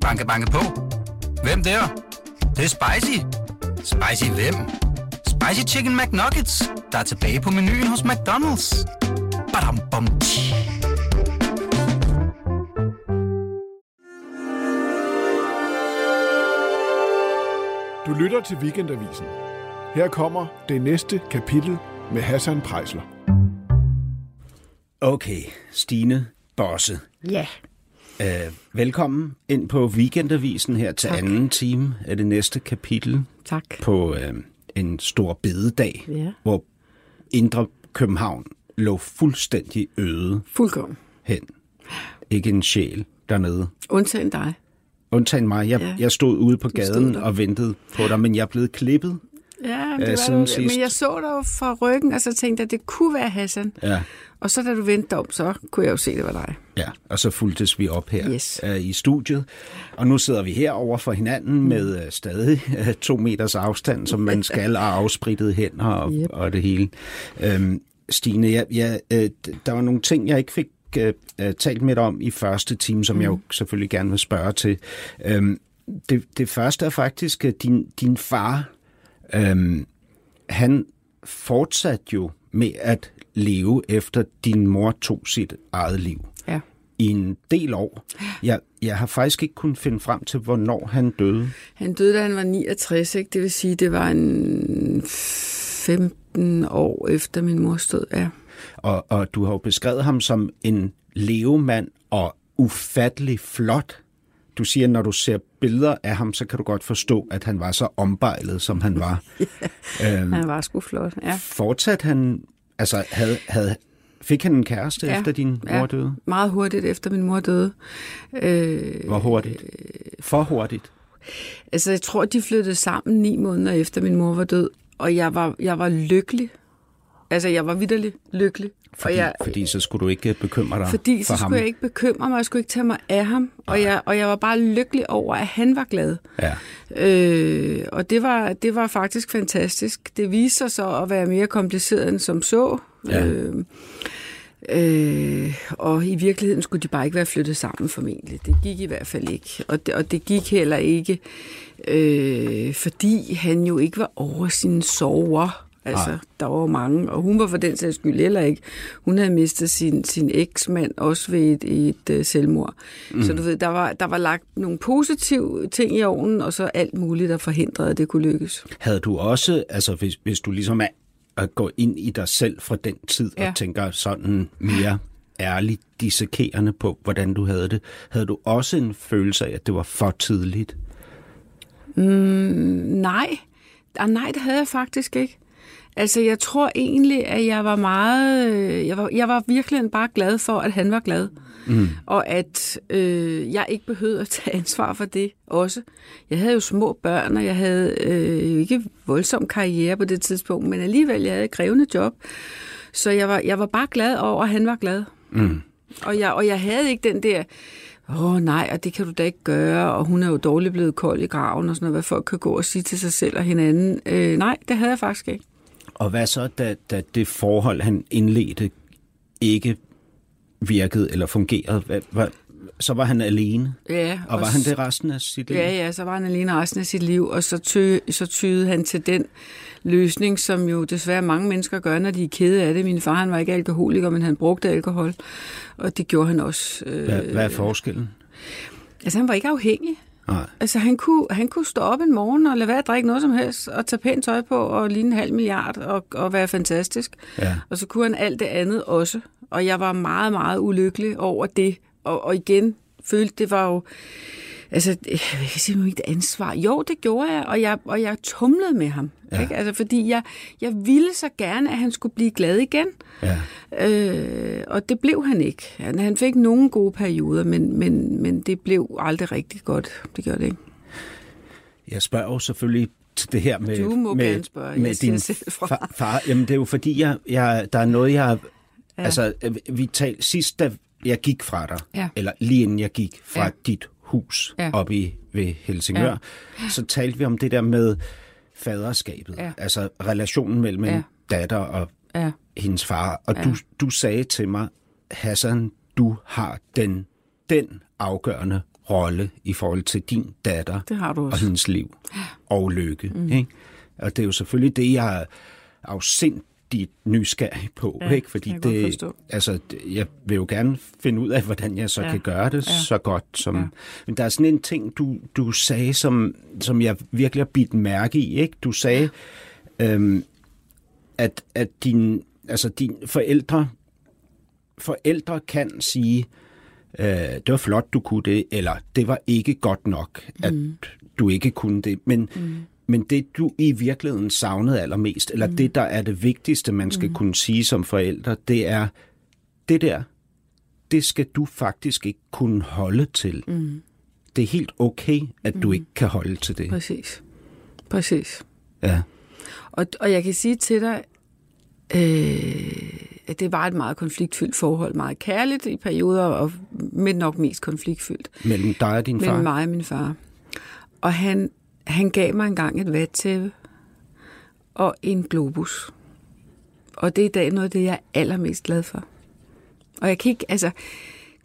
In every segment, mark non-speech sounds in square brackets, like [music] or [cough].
Banke, banke på. Hvem der? Det, det er spicy. Spicy hvem? Spicy Chicken McNuggets, der er tilbage på menuen hos McDonald's. Badum, bom, tji. Du lytter til Weekendavisen. Her kommer det næste kapitel med Hassan Prejsler. Okay, Stine Bosse. Ja. Øh, velkommen ind på Weekendavisen her til Tak. anden time af det næste kapitel Tak. på øh, en stor bededag, Ja. hvor Indre København lå fuldstændig øde Fuldkommen. hen. Ikke en sjæl dernede. Undtagen dig. Undtagen mig. Jeg, Ja. jeg stod ude på gaden og ventede på dig, men jeg er blevet klippet. Ja, Øh, det var du, sidst. men jeg så dig jo fra ryggen, og så tænkte jeg, at det kunne være Hassan. Ja. Og så da du vendte om, så kunne jeg jo se, at det var dig. Ja, og så fuldtes vi op her Yes. øh, i studiet. Og nu sidder vi her over for hinanden med øh, stadig øh, to meters afstand, som man [laughs] skal, og afsprittede hænder og, Yep. og det hele. Øhm, Stine, jeg, jeg, øh, der var nogle ting, jeg ikke fik øh, øh, talt med dig om i første time, som mm. jeg jo selvfølgelig gerne vil spørge til. Øhm, det, det første er faktisk, din, din far, øhm, han fortsatte jo med at leve efter din mor tog sit eget liv Ja. i en del år. Jeg, jeg har faktisk ikke kunnet finde frem til, hvornår han døde. Han døde, da han var 69, ikke? Det vil sige, det var en 15 år efter min mors død. Ja. Og, og du har jo beskrevet ham som en levemand og ufattelig flot. Du siger, at når du ser billeder af ham, så kan du godt forstå, at han var så ombejlet, som han var. [laughs] øhm, Han var sgu flot. Ja. fortsat han, altså havde, havde, fik han en kæreste ja. efter din mor ja. døde? Meget hurtigt efter min mor døde. Øh, Hvor hurtigt? For hurtigt? Altså, jeg tror, de flyttede sammen ni måneder efter min mor var død, og jeg var, jeg var lykkelig. Altså, jeg var vidderlig lykkelig. Fordi, og jeg, fordi så skulle du ikke bekymre dig fordi for så ham. skulle jeg ikke bekymre mig, jeg skulle ikke tage mig af ham, og jeg, og jeg var bare lykkelig over, at han var glad. Ja. Øh, og det var, det var faktisk fantastisk. Det viste sig så at være mere kompliceret end som så. Ja. Øh, øh, og i virkeligheden skulle de bare ikke være flyttet sammen formentlig. Det gik i hvert fald ikke. Og det, og det gik heller ikke, øh, fordi han jo ikke var over sine sorger. Altså, Nej. der var mange, og hun var for den sags skyld heller ikke. Hun havde mistet sin, sin eksmand også ved et, et uh, selvmord. Mm. Så du ved, der var, der var lagt nogle positive ting i ovnen, og så alt muligt, der forhindrede, at det kunne lykkes. Havde du også, altså hvis, hvis du ligesom er at gå ind i dig selv fra den tid ja. Og tænker sådan mere ærligt dissekerende på, hvordan du havde det, havde du også en følelse af, at det var for tidligt? Nej, ah, nej, det havde jeg faktisk ikke. Altså, jeg tror egentlig, at jeg var meget... øh, Jeg var, jeg var virkelig bare glad for, at han var glad. Mm. Og at øh, jeg ikke behøvede at tage [laughs] ansvar for det også. Jeg havde jo små børn, og jeg havde øh, ikke voldsom karriere på det tidspunkt, men alligevel, jeg havde et krævende job. Så jeg var, jeg var bare glad over, at han var glad. Mm. Og jeg, og jeg havde ikke den der, åh oh, nej, og det kan du da ikke gøre, og hun er jo dårligt blevet kold i graven, og sådan noget, hvad folk kan gå og sige til sig selv og hinanden. Øh, nej, det havde jeg faktisk ikke. Og hvad så, da, da det forhold, han indledte, ikke virkede eller fungerede? Hvad, hvad, så var han alene? Ja, Og var han det resten af sit liv? Ja, ja, så var han alene resten af sit liv, og så, tø, så tyede han til den løsning, som jo desværre mange mennesker gør, når de er kede af det. Min far, han var ikke alkoholiker, men han brugte alkohol, og det gjorde han også. Øh, Hvad, hvad er forskellen? Altså, han var ikke afhængig. Nej. Altså, han kunne, han kunne stå op en morgen og lade være at drikke noget som helst, og tage pænt tøj på, og ligne en halv milliard, og, og være fantastisk. Ja. Og så kunne han alt det andet også. Og jeg var meget, meget ulykkelig over det. Og, og igen følte, det var jo... Altså, jeg kan sige ikke ansvar. Jo, det gjorde jeg, og jeg, og jeg tumlede med ham. Ja. Ikke? Altså, fordi jeg, jeg ville så gerne, at han skulle blive glad igen. Ja. Øh, og det blev han ikke. Han, han fik nogle gode perioder, men, men, men det blev aldrig rigtig godt. Det gjorde det ikke. Jeg spørger jo selvfølgelig til det her med, Du må med, gerne spørge. Med din fra. far, far. Jamen det er jo fordi, jeg, jeg, der er noget, jeg... Ja. Altså, øh, vi talte sidst, da jeg gik fra dig, Ja. eller lige inden jeg gik fra Ja. dit hus Ja. oppe i, ved Helsingør, Ja. så talte vi om det der med faderskabet. Ja. Altså relationen mellem en Ja. datter og Ja. hendes far. Og Ja. du, du sagde til mig, Hassan, du har den, den afgørende rolle i forhold til din datter Det har du og hendes liv og lykke. Mm. Ikke? Og det er jo selvfølgelig det, jeg er afsindigt nysgerrig på, Ja, ikke? fordi jeg det, altså, jeg vil jo gerne finde ud af, hvordan jeg så Ja, kan gøre det ja. så godt. Som, Ja. Men der er sådan en ting, du, du sagde, som, som jeg virkelig har bidt mærke i. Ikke? Du sagde, øhm, at, at din, altså dine forældre, forældre kan sige, øh, det var flot, du kunne det, eller det var ikke godt nok, at mm. du ikke kunne det. Men, mm. Men det, du i virkeligheden savnede allermest, eller mm. det, der er det vigtigste, man skal mm. kunne sige som forældre, det er, det der, det skal du faktisk ikke kunne holde til. Mm. Det er helt okay, at du ikke kan holde til det. Præcis. Præcis. Ja. Og, og jeg kan sige til dig, øh, at det var et meget konfliktfyldt forhold. Meget kærligt i perioder, og, men nok mest konfliktfyldt. Mellem dig og din far. Mellem mig og min far. Og han, han gav mig engang et vattæppe og en globus. Og det er i dag noget af det, jeg er allermest glad for. Og jeg kan ikke, altså,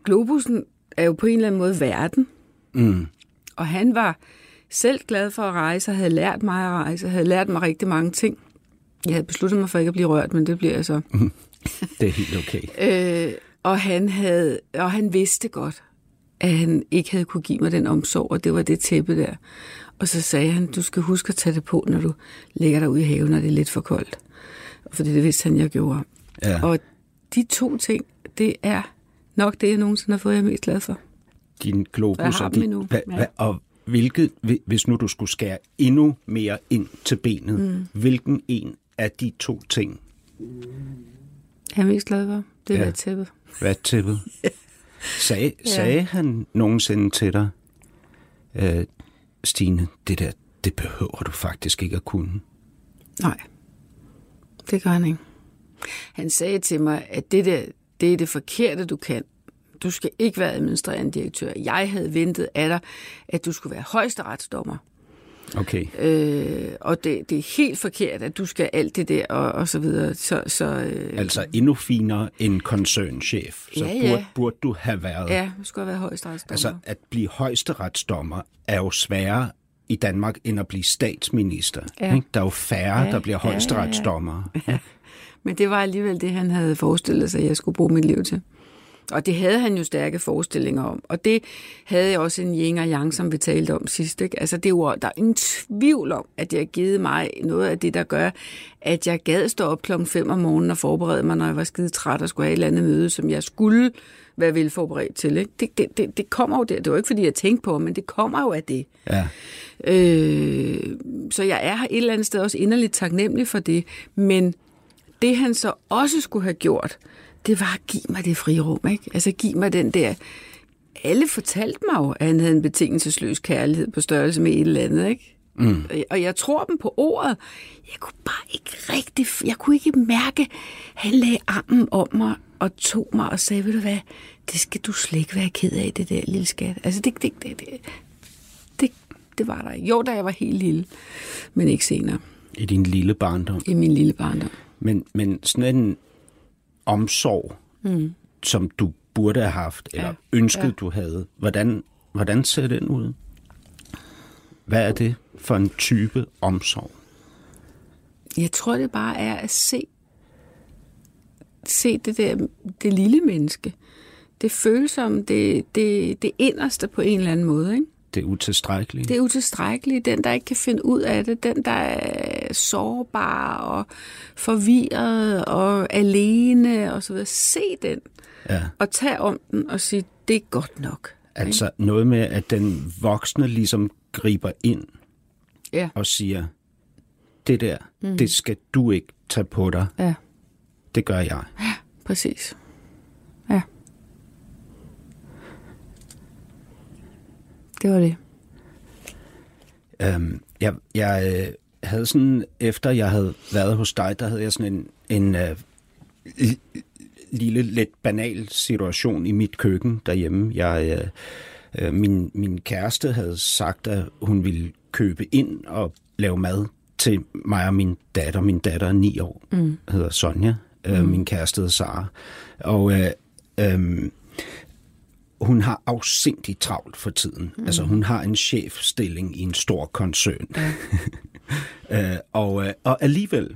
globusen er jo på en eller anden måde verden. Mm. Og han var selv glad for at rejse, og havde lært mig at rejse, og havde lært mig rigtig mange ting. Jeg havde besluttet mig for ikke at blive rørt, men det bliver jeg så. [laughs] Det er helt okay. Øh, og, han havde, og han vidste godt, at han ikke havde kunne give mig den omsorg, og det var det tæppe der. Og så sagde han, du skal huske at tage det på, når du ligger derude i haven, når det er lidt for koldt. Fordi det vidste han, jeg gjorde. Ja. Og de to ting, det er nok det, jeg nogensinde har fået, jeg er mest glad for. din globus og din, hva, hva, og hvilket, hvi- hvis nu du skulle skære endnu mere ind til benet, mm. hvilken en af de to ting, Jeg er mest glad for, det er Ja. tæppet. hvad tippet? [laughs] Sag, sagde han nogensinde til dig, øh, Stine, det der, det behøver du faktisk ikke at kunne. Nej, det gør han ikke. Han sagde til mig, at det der, det er det forkerte, du kan. Du skal ikke være administrerende direktør. Jeg havde ventet af dig, at du skulle være højesteretsdommer. Okay. Øh, og det, det er helt forkert, at du skal alt det der, og, og så videre. Så, så øh, Altså endnu finere end koncernchef. Så Ja, ja. Burde, burde du have været. ja, du skal være højesteretsdommer. Altså at blive højesteretsdommer er jo sværere i Danmark end at blive statsminister. Ja. Ikke? Der er jo færre, Ja, der bliver ja, ja, ja. højesteretsdommer. [laughs] Men det var alligevel det, han havde forestillet sig, at jeg skulle bruge mit liv til. Og det havde han jo stærke forestillinger om. Og det havde jeg også en yin og yang, som vi talte om sidst. Ikke? Altså, det er jo, der er ingen tvivl om, at det har givet mig noget af det, der gør, at jeg gad stå op klokken 5 om morgenen og forberede mig, når jeg var skide træt og skulle have et eller andet møde, som jeg skulle være velforberedt til. Ikke? Det, det, det, det kommer jo der. Det var ikke, fordi jeg tænkte på, men det kommer jo af det. Ja. Øh, så jeg er et eller andet sted også inderligt taknemmelig for det. Men det han så også skulle have gjort, det var at give mig det frirum. Ikke? Altså give mig den der... Alle fortalte mig jo, at han havde en betingelsesløs kærlighed på størrelse med et eller andet. Ikke? Mm. Og jeg tror dem på ordet. Jeg kunne bare ikke rigtig... Jeg kunne ikke mærke, at han lagde armen om mig og tog mig og sagde, ved du hvad, det skal du slet ikke være ked af, det der lille skat. Altså, det, det, det, det, det, det var der ikke. Jo, da jeg var helt lille, men ikke senere I din lille barndom. i min lille barndom. Men, men sådan en omsorg, mm. som du burde have haft, eller Ja. ønsket, Ja. du havde, hvordan, hvordan ser den ud? Hvad er det for en type omsorg? Jeg tror, det bare er at se, se det der, det lille menneske. Det følsomme, det, det, det inderste på en eller anden måde, ikke? Det er utilstrækkeligt. Det er utilstrækkeligt. Den, der ikke kan finde ud af det. Den, der er sårbar og forvirret og alene og så videre. Se den Ja. og tag om den og sige, det er godt nok. Altså noget med, at den voksne ligesom griber ind Ja, og siger, det der, mm. det skal du ikke tage på dig. ja, Det gør jeg. præcis. Ja. Det var det. Øhm, jeg jeg øh, havde sådan, efter jeg havde været hos dig, der havde jeg sådan en, en øh, lille, lidt banal situation i mit køkken derhjemme. Jeg, øh, øh, min, min kæreste havde sagt, at hun ville købe ind og lave mad til mig og min datter. Min datter er ni år, mm. hedder Sonja. Øh, Min kæreste hedder Sara. Og, øh, øh, hun har afsindigt travlt for tiden. Mm. Altså hun har en chefstilling i en stor koncern. Ja. [laughs] øh, og, øh, og alligevel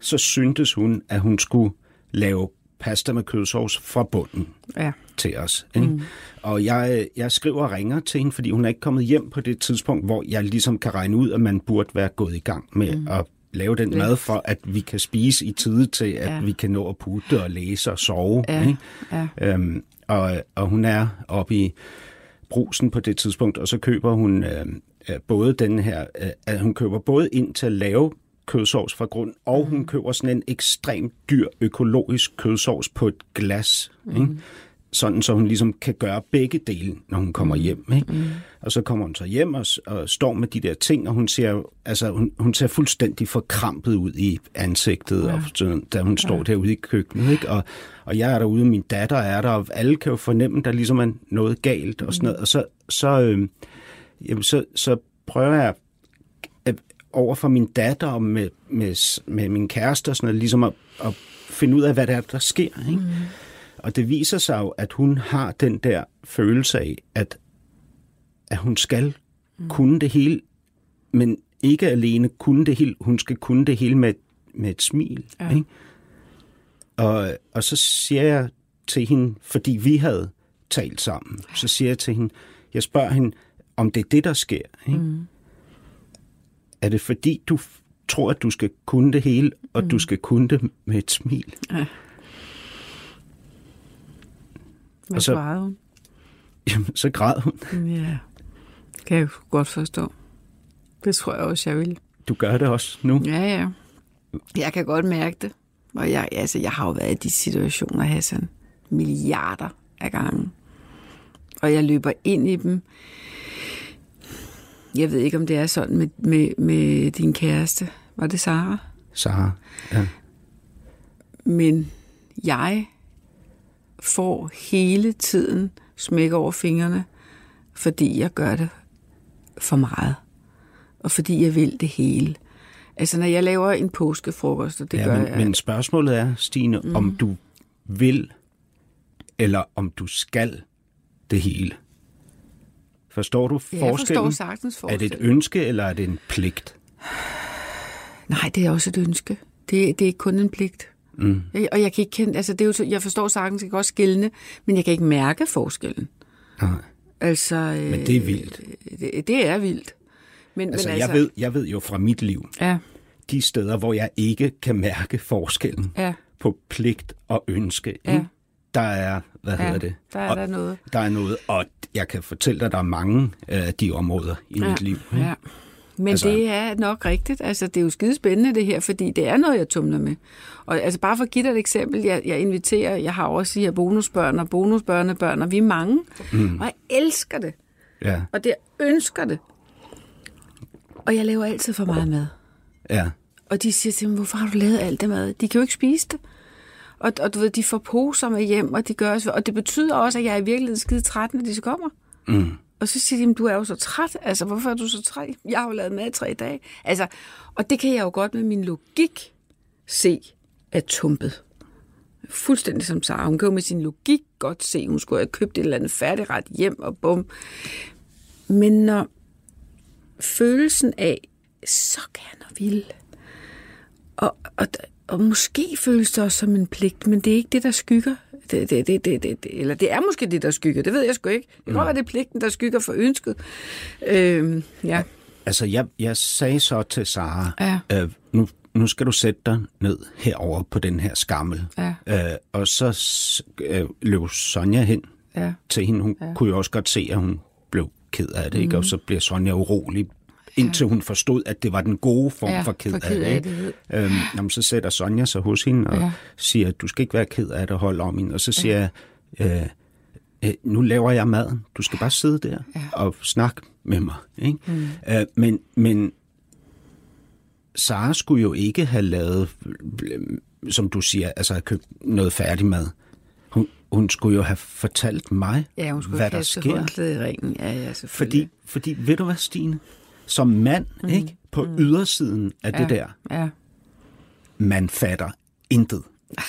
så syntes hun, at hun skulle lave pasta med kødsovs fra bunden Ja. til os. Ikke? Mm. Og jeg, jeg skriver og ringer til hende, fordi hun er ikke kommet hjem på det tidspunkt, hvor jeg ligesom kan regne ud, at man burde være gået i gang med mm. at lave den mad, for at vi kan spise i tide til, at Ja. vi kan nå at putte og læse og sove. Ja, Ikke? ja. Øhm, og, og hun er oppe i brusen på det tidspunkt, og så køber hun øh, øh, både den her, øh, at hun køber både ind til at lave kødsovs fra grund, og hun køber sådan en ekstremt dyr økologisk kødsovs på et glas, mm. ikke? Sådan så hun ligesom kan gøre begge dele, når hun kommer hjem. Ikke? Mm. Og så kommer hun så hjem og, og står med de der ting, og hun ser, altså, hun, hun ser fuldstændig forkrampet ud i ansigtet, ja. og, sådan, da hun står derude i køkkenet. Ikke? Og, og jeg er derude, min datter er der, og alle kan jo fornemme, at der ligesom er noget galt og sådan noget. Og så, så, øh, jamen, så, så prøver jeg at- over for min datter og med, med, med min kæreste og sådan noget, ligesom at, at finde ud af, hvad det er, der sker. Ikke? Mm. Og det viser sig jo, at hun har den der følelse af, at, at hun skal mm. kunne det hele, men ikke alene kunne det hele, hun skal kunne det hele med, med et smil. Ja. Ikke? Og, og så siger jeg til hende, fordi vi havde talt sammen, så siger jeg til hende, jeg spørger hende, om det er det, der sker. Ikke? Mm. Er det fordi, du tror, at du skal kunne det hele, og mm. du skal kunne det med et smil? Hvad Og så- svarede hun? Jamen, så græd hun. Ja, kan jeg godt forstå. Det tror jeg også, jeg vil. Du gør det også nu. Ja, ja. Jeg kan godt mærke det. Og jeg, altså, jeg har jo været i de situationer, Hassan, milliarder af gange. Og jeg løber ind i dem. Jeg ved ikke, om det er sådan med, med, med din kæreste. Var det Sara? Sara. Ja. Men jeg får hele tiden smæk over fingrene, fordi jeg gør det for meget. Og fordi jeg vil det hele. Altså, når jeg laver en påskefrokost, og det ja, gør men, jeg... men spørgsmålet er, Stine, mm. om du vil, eller om du skal det hele. Forstår du ja, jeg forskellen? forstår sagtens er det et forskellen. ønske, eller er det en pligt? Nej, det er også et ønske. Det, det er kun en pligt. Mm. Jeg, og jeg kan ikke kende... Altså, det er jo, så- jeg forstår sagtens, jeg kan også skille, men jeg kan ikke mærke forskellen. Nej. Altså, øh, Men det er vildt. Det, det er vildt. Men, Altså, men jeg, ved, jeg ved jo fra mit liv, Ja, de steder, hvor jeg ikke kan mærke forskellen ja, på pligt og ønske, Ja. ikke? der er, hvad ja. hedder det? Der er og, der noget. Der er noget, og jeg kan fortælle dig, at der er mange af de områder i Ja, mit liv. ikke? Ja. Men Altså- det er nok rigtigt. Altså, det er jo skide spændende det her, fordi det er noget, jeg tumler med. Og altså, bare for at give dig et eksempel, jeg, jeg inviterer, jeg har også de her bonusbørn og bonusbørnebørn, og vi er mange, mm. og jeg elsker det. Ja, Og det jeg ønsker det. Og jeg laver altid for meget mad. ja. Og de siger til mig, hvorfor har du lavet alt det mad? De kan jo ikke spise det. Og, og du ved, de får poser med hjem, og de gør også, og det betyder også, at jeg er i virkeligheden skide træt, når de så kommer. Mm. Og så siger de, du er jo så træt. Altså, hvorfor er du så træt? Jeg har jo lavet mad i tre dage. Altså, og det kan jeg jo godt med min logik se er tumpet. Fuldstændig som Sara. Hun kan jo med sin logik godt se, hun skulle have købt et eller andet færdigret hjem og bum. Men når følelsen af, så gerne og vil, og, og, og måske føles det også som en pligt, men det er ikke det, der skygger. Det, det, det, det, det, eller det er måske det, der skygger. Det ved jeg sgu ikke. Det kan godt være, det er pligten, der skygger for ønsket. Øhm, ja. Altså, jeg, jeg sagde så til Sara, Ja. øh, nu, nu skal du sætte dig ned herover på den her skammel. Ja. Øh, og så øh, løb Sonja hen Ja. til hende. Hun ja. kunne jo også godt se, at hun blev ked af det, mm. ikke? og så bliver Sonja urolig, indtil hun forstod, at det var den gode form Ja, for ked, for af ked det. af det. Øhm, jamen, så sætter Sonja sig hos hende og ja. Ja. siger, at du skal ikke være ked af det, hold om hende. Og så siger jeg, øh, øh, nu laver jeg maden. Du skal bare sidde der ja. og snakke med mig. Ikke? Mm. Øh, men, men Sara skulle jo ikke have lavet, som du siger, altså have købt noget færdig mad. Hun, hun skulle jo have fortalt mig, Ja, hun skulle hvad der kaste sker. Ja, ja. Fordi, fordi, ved du hvad, Stine? Som mand, mm. ikke? På mm. ydersiden af ja. det der, Ja. man fatter intet. [laughs]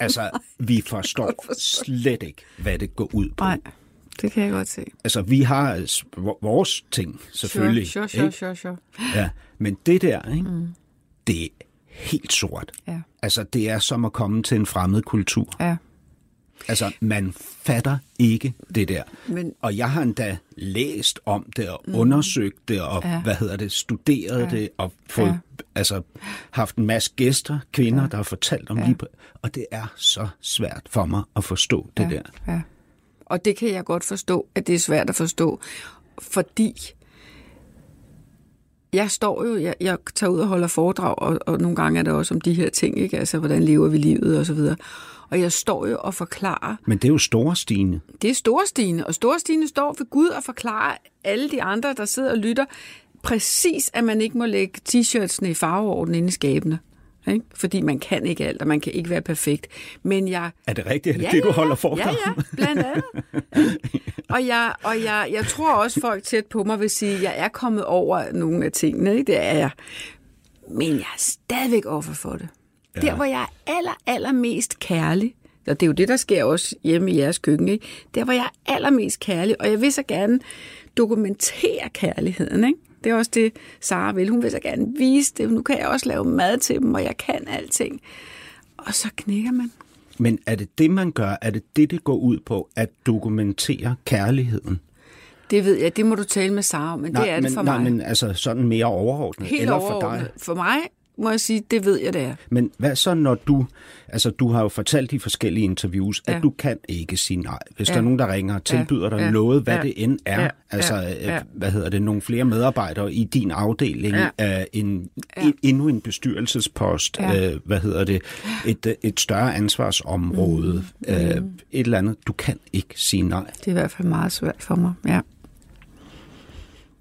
Altså, vi forstår slet ikke, hvad det går ud på. Nej, det kan jeg godt se. Altså, vi har vores ting, selvfølgelig. Sure, sure, ikke? sure, sure, sure. Ja, men det der, ikke? Mm. det er helt sort. Ja. Altså, det er som at komme til en fremmed kultur. Ja. Altså, man fatter ikke det der. Men- Og jeg har endda læst om det og mm. undersøgt det og, ja. hvad hedder det, studeret ja. det og fået, Ja. ja. altså, haft en masse gæster, kvinder, ja. der har fortalt om ja. lige og det er så svært for mig at forstå det der. Ja. Og det kan jeg godt forstå, at det er svært at forstå, fordi jeg står jo, jeg, jeg tager ud og holder foredrag, og, og nogle gange er det også om de her ting, ikke? Altså, hvordan lever vi livet og så videre. Og jeg står jo og forklarer, Men det er jo store Stine. det er Storstine, og Storstine står ved Gud og forklarer alle de andre, der sidder og lytter, præcis, at man ikke må lægge t-shirtsene i farveorden inde i skabene. Ikke? Fordi man kan ikke alt, og man kan ikke være perfekt. Men jeg... Er det rigtigt? Er det Ja, det, du holder ja. foredrag? Ja, ja, blandt andet. [laughs] Og jeg, og jeg, jeg tror også, folk tæt på mig vil sige, at jeg er kommet over nogle af tingene. Ikke? Det er jeg. Men jeg er stadigvæk offer for det. Ja. Der, hvor jeg er aller, allermest kærlig, og det er jo det, der sker også hjemme i jeres køkken, ikke? der, hvor jeg er allermest kærlig, og jeg vil så gerne dokumentere kærligheden. Ikke? Det er også det, Sara vil. Hun vil så gerne vise det. Nu kan jeg også lave mad til dem, og jeg kan alting. Og så knækker man. Men er det det, man gør? Er det det, det går ud på, at dokumentere kærligheden? Det ved jeg, det må du tale med Sara om, men nej, det er men, det for nej, mig. men altså sådan mere overordnet. Helt eller overordnet. for dig. For mig må jeg sige, det ved jeg, det er. Men hvad så, når du... Altså, du har jo fortalt i forskellige interviews, at Ja. du kan ikke sige nej. Hvis Ja. der er nogen, der ringer og tilbyder dig Ja. noget, hvad Ja. det end er, Ja. altså, Ja. øh, Ja. hvad hedder det, nogle flere medarbejdere i din afdeling, Ja. af en, Ja. en, endnu en bestyrelsespost, Ja. øh, hvad hedder det, et, øh, et større ansvarsområde, Mm. øh, et eller andet. Du kan ikke sige nej. Det er i hvert fald meget svært for mig. Ja.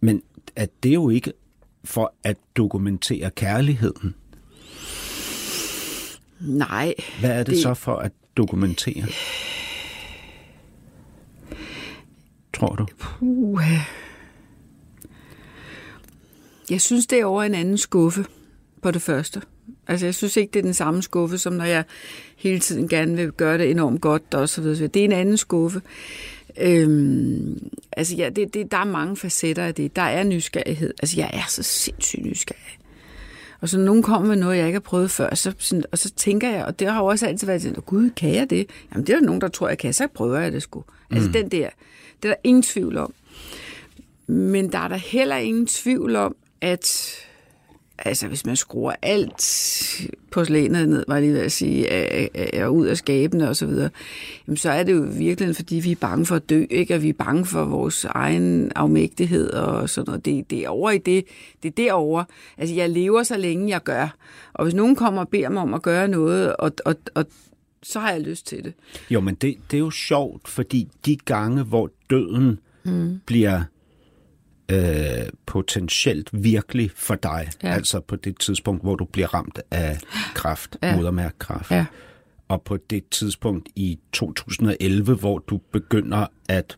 Men at det jo ikke for at dokumentere kærligheden. Nej. Hvad er det, Det- så for at dokumentere? Tror du? Uh. Jeg synes, det er over en anden skuffe på det første. Altså, jeg synes ikke, det er den samme skuffe, som når jeg hele tiden gerne vil gøre det enormt godt og så videre. Det er en anden skuffe. Øhm, altså, ja, det, det, der er mange facetter af det. Der er nysgerrighed. Altså, jeg er så sindssygt nysgerrig. Og så nogen kommer med noget, jeg ikke har prøvet før, så, sådan, og så tænker jeg, og det har jo også altid været sådan, gud, kan jeg det? Jamen, det er der nogen, der tror, jeg kan, så prøver jeg det sgu. Altså, den der, det er der ingen tvivl om. Men der er der heller ingen tvivl om, at altså, hvis man skruer alt porcelænet ned, var jeg lige ved at sige, og ud af skabene og så videre, jamen, så er det jo virkelig, fordi vi er bange for at dø, ikke? og vi er bange for vores egen afmægtighed og sådan noget. Det, det er over i det. Det er derovre. Altså, jeg lever så længe jeg gør. Og hvis nogen kommer og beder mig om at gøre noget, og, og, og så har jeg lyst til det. Jo, men det, det er jo sjovt, fordi de gange, hvor døden mm. bliver øh, potentielt virkelig for dig, Ja. altså på det tidspunkt, hvor du bliver ramt af kræft, Ja. modermærkekræft, Ja. og på det tidspunkt i 2011, hvor du begynder at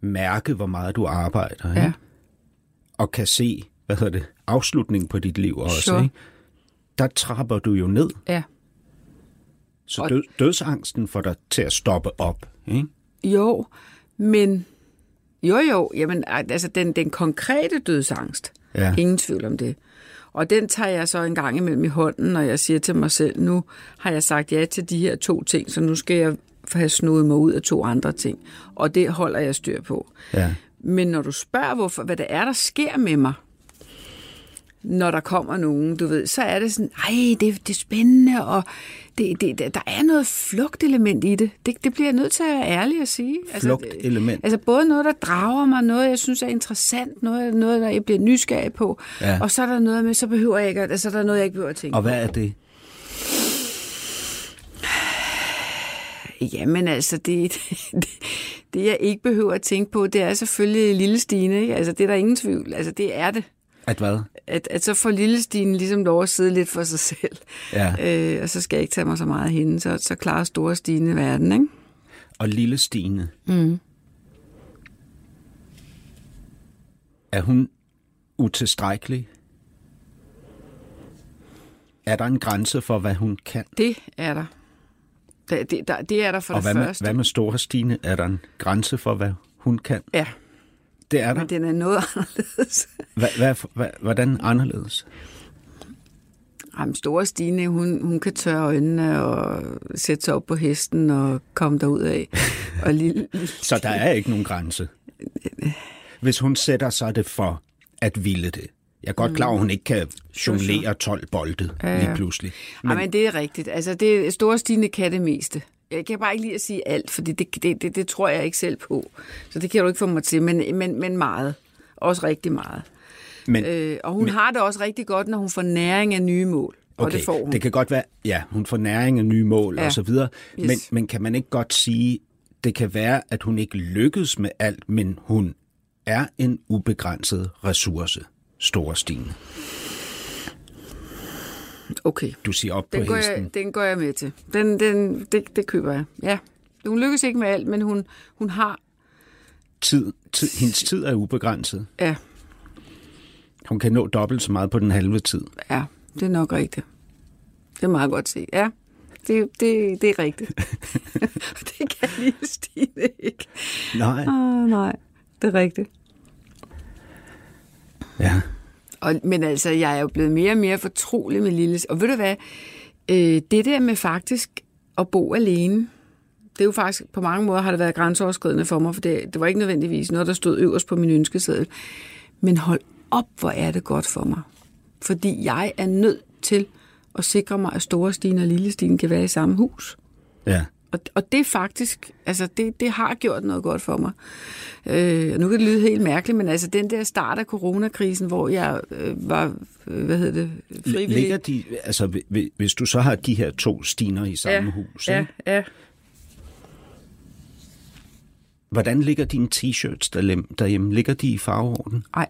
mærke, hvor meget du arbejder, Ja. ikke? og kan se, hvad hedder det, afslutningen på dit liv også, Sure. ikke? der trapper du jo ned. Ja. Så død, dødsangsten får dig til at stoppe op. Ikke? Jo, men... Jo, jo, jamen, altså den, den konkrete dødsangst, Ja. ingen tvivl om det. Og den tager jeg så en gang imellem i hånden, når jeg siger til mig selv, nu har jeg sagt ja til de her to ting, så nu skal jeg have snudet mig ud af to andre ting. Og det holder jeg styr på. Ja. Men når du spørger, hvorfor, hvad det er, der sker med mig, når der kommer nogen, du ved, så er det sådan, ej, det, det er spændende, og det, det, der er noget flugtelement i det. det. Det bliver jeg nødt til at være ærlig at sige. Flugtelement? Altså både noget, der drager mig, noget, jeg synes er interessant, noget, noget der jeg bliver nysgerrig på, Ja. og så er der noget med, så behøver jeg ikke, altså, der er noget, jeg ikke behøver at tænke Og hvad er det? Jamen altså, det, [laughs] det, det jeg ikke behøver at tænke på, det er selvfølgelig Lille Stine. Ikke? Altså, det er der ingen tvivl. Altså, det er det. At hvad? At, at så får Lille Stine ligesom lov at sidde lidt for sig selv. Ja. Øh, og så skal jeg ikke tage mig så meget af hende, så, så klarer Store Stine verden, ikke? Og lille Stine. Mm. Er hun utilstrækkelig? Er der en grænse for, hvad hun kan? Det er der. Det, det, der, det er der for Og det hvad med, første. hvad med store Stine? Er der en grænse for, hvad hun kan? Ja, Det er der. men den er noget [laughs] anderledes. Hvad, hvad, hvad, hvordan anderledes? Jamen, store Stine, hun, hun kan tørre øjnene og sætte sig op på hesten og komme derud af. [laughs] Og lille, Så der er ikke nogen grænse. Hvis hun sætter sig det for at ville det. Jeg er godt klar, at hun ikke kan jonglere 12 bolde lige pludselig. Men, men det er rigtigt. Altså, det, store Stine kan det meste. Jeg kan bare ikke lide at sige alt, fordi det, det, det, det tror jeg ikke selv på. Så det kan du ikke få mig til, men, men, men meget. Også rigtig meget. Men, Øh, og hun men, har det også rigtig godt, når hun får næring af nye mål. Og okay, det får hun. det kan godt være, ja, hun får næring af nye mål Ja. og så videre. Yes. Men, men kan man ikke godt sige, det kan være, at hun ikke lykkes med alt, men hun er en ubegrænset ressource, store Stine. Okay, Du siger op den på går, hesten. jeg, den går jeg med til. Den, den, det, det køber jeg, ja. Hun lykkes ikke med alt, men hun, hun har... Tid, tid, hendes tid er ubegrænset. Ja, Hun kan nå dobbelt så meget på den halve tid. ja, det er nok rigtigt. Det er meget godt set, ja. Det, det, det er rigtigt. [laughs] det kan lille Stine ikke. Nej. Åh, nej, det er rigtigt. Ja. Og, men altså, jeg er jo blevet mere og mere fortrolig med Lilles. Og ved du hvad? Øh, det der med faktisk at bo alene, det er jo faktisk, på mange måder har det været grænseoverskridende for mig, for det, det var ikke nødvendigvis noget, der stod øverst på min ønskeseddel. Men hold op, hvor er det godt for mig. Fordi jeg er nødt til at sikre mig, at Store Stine og Lille Stine kan være i samme hus. Ja. Og, og det faktisk, altså det, det har gjort noget godt for mig. Øh, nu kan det lyde helt mærkeligt, men altså den der start af coronakrisen, hvor jeg øh, var, øh, hvad hedder det, frivillig. Ligger de, altså, hvi- hvis du så har de her to stiner i samme hus, ja, ikke? ja. hvordan ligger dine t-shirts derhjemme? Ligger de i farveorden? Ej,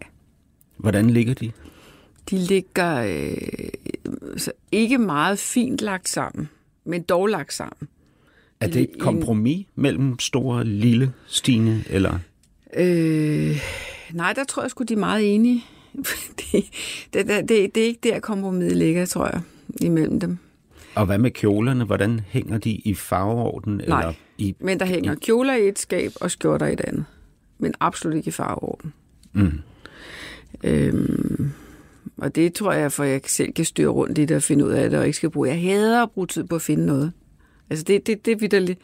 Hvordan ligger de? de ligger øh, ikke meget fint lagt sammen, men dog lagt sammen. Er det et En- kompromis mellem store og lille Stine, eller? Øh, nej, der tror jeg sgu, de er meget enige. [laughs] det, det, det, det, det er ikke der, kompromiset ligger, tror jeg, imellem dem. Og hvad med kjolerne? Hvordan hænger de i farveorden? Nej. Eller i, Men der hænger kjoler i et skab og skjorter i et andet. Men absolut ikke i farveorden. Mm. Øhm, og det tror jeg, for jeg selv kan styre rundt i det og finde ud af det, og ikke skal bruge. Jeg hader at bruge tid på at finde noget. Altså det, det, det er vidderligt.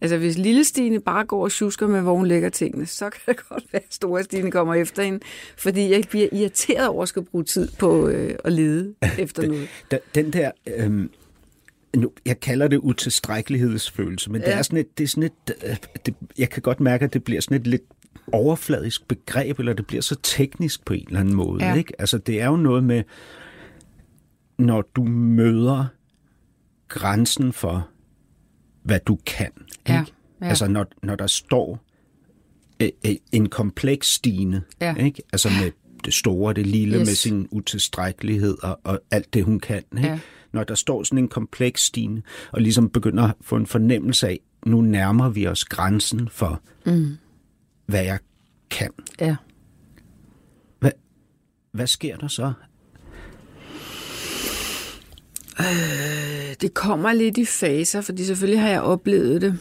Altså hvis lille Stine bare går og tjusker med, hvor hun lægger tingene, så kan det [laughs] godt være, at store Stine kommer efter hende. Fordi jeg bliver irriteret over at skal bruge tid på øh, at lede [laughs] efter noget. Da- Den der, øhm, nu, jeg kalder det utilstrækkelighedsfølelse, men ja. det er sådan et, det er sådan et, øh, det, jeg kan godt mærke, at det bliver sådan et lidt overfladisk begreb, eller det bliver så teknisk på en eller anden måde. Ja. Ikke? Altså det er jo noget med, når du møder grænsen for, hvad du kan. Ja, Ikke? ja. Altså når, når der står øh, øh, en kompleks Stine, Ja. ikke? altså med det store, det lille, Yes. med sin utilstrækkelighed og, og alt det, hun kan. Ikke? Ja. Når der står sådan en kompleks Stine, og ligesom begynder at få en fornemmelse af, nu nærmer vi os grænsen for, mm. hvad jeg kan. Ja. Hvad, hvad sker der så? Det kommer lidt i faser, fordi selvfølgelig har jeg oplevet det.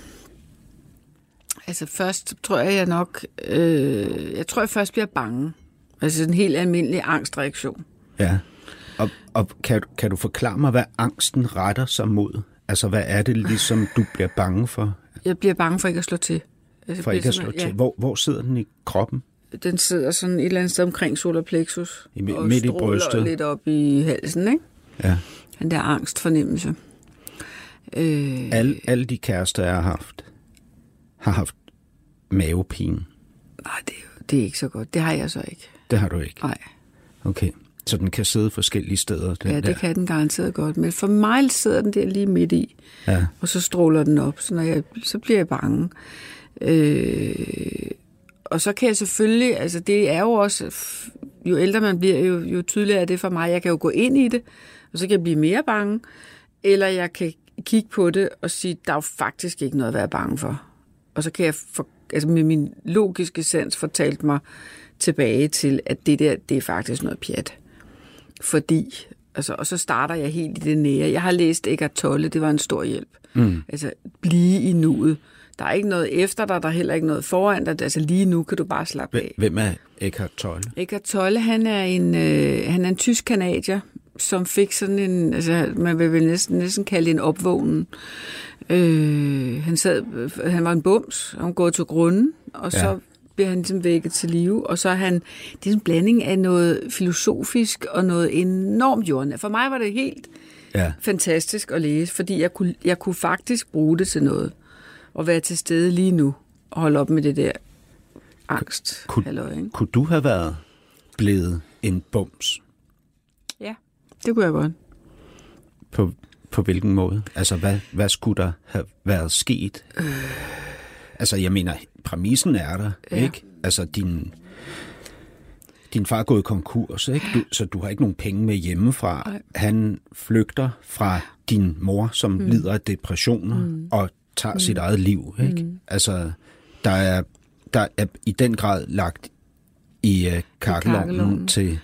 Altså først tror jeg, jeg nok... Øh, jeg tror, jeg først bliver bange. Altså en helt almindelig angstreaktion. Ja. Og, og kan, kan du forklare mig, hvad angsten retter sig mod? Altså, hvad er det ligesom, du bliver bange for? Jeg bliver bange for ikke at slå til. Altså, For ikke at slå til? Hvor, hvor sidder den i kroppen? Ja, den sidder sådan et eller andet sted omkring solar plexus. I og midt i brystet. lidt op i halsen, ikke? Ja. Den der angstfornemmelse. Øh, Alle, alle de kærester, jeg har haft, har haft mavepine. nej, det, er det er ikke så godt. Det har jeg så ikke. Det har du ikke. Nej. Okay. Så den kan sidde forskellige steder? Den Ja, der. det kan den garanteret godt. Men for mig sidder den der lige midt i. Ja. Og så stråler den op, så, når jeg, så bliver jeg bange. Øh, og så kan jeg selvfølgelig, altså det er jo også, jo ældre man bliver, jo, jo tydeligere er det for mig. Jeg kan jo gå ind i det, og så kan jeg blive mere bange. Eller jeg kan kigge på det og sige, der er jo faktisk ikke noget at være bange for. Og så kan jeg, for, altså med min logiske sans, fortalt mig tilbage til, at det der, det er faktisk noget pjat. Fordi Altså, og så starter jeg helt i det nære. Jeg har læst Eckhart Tolle, det var en stor hjælp. Mm. Altså, blive i nuet. Der er ikke noget efter dig, der er heller ikke noget foran dig. Altså, lige nu kan du bare slappe af. Hvem er Eckhart Tolle? Eckhart Tolle, han er en, øh, han er en tysk kanadier, som fik sådan en, altså man vil vel næsten, næsten kalde en opvågning. Øh, han, sad, han var en bums, og han gået til grunden, og så Ja. bliver han ligesom vækket til live, og så er han, det er en blanding af noget filosofisk og noget enormt jordnært. For mig var det helt Ja. fantastisk at læse, fordi jeg kunne, jeg kunne faktisk bruge det til noget, og være til stede lige nu, og holde op med det der angst. Kunne, halløj, ikke? kunne du have været blevet en bums? Ja, det kunne jeg godt. På, på hvilken måde? Altså, hvad, hvad skulle der have været sket? Øh. Altså, jeg mener, præmissen er der, Ja. ikke? Altså, din, din far er gået konkurs, ikke? Du, så du har ikke nogen penge med hjemmefra. Nej. Han flygter fra din mor, som mm. lider af depressioner, mm. og tager mm. sit eget liv, ikke? Mm. Altså, der er, der er i den grad lagt i kakkelovnen kakkelovnen. til...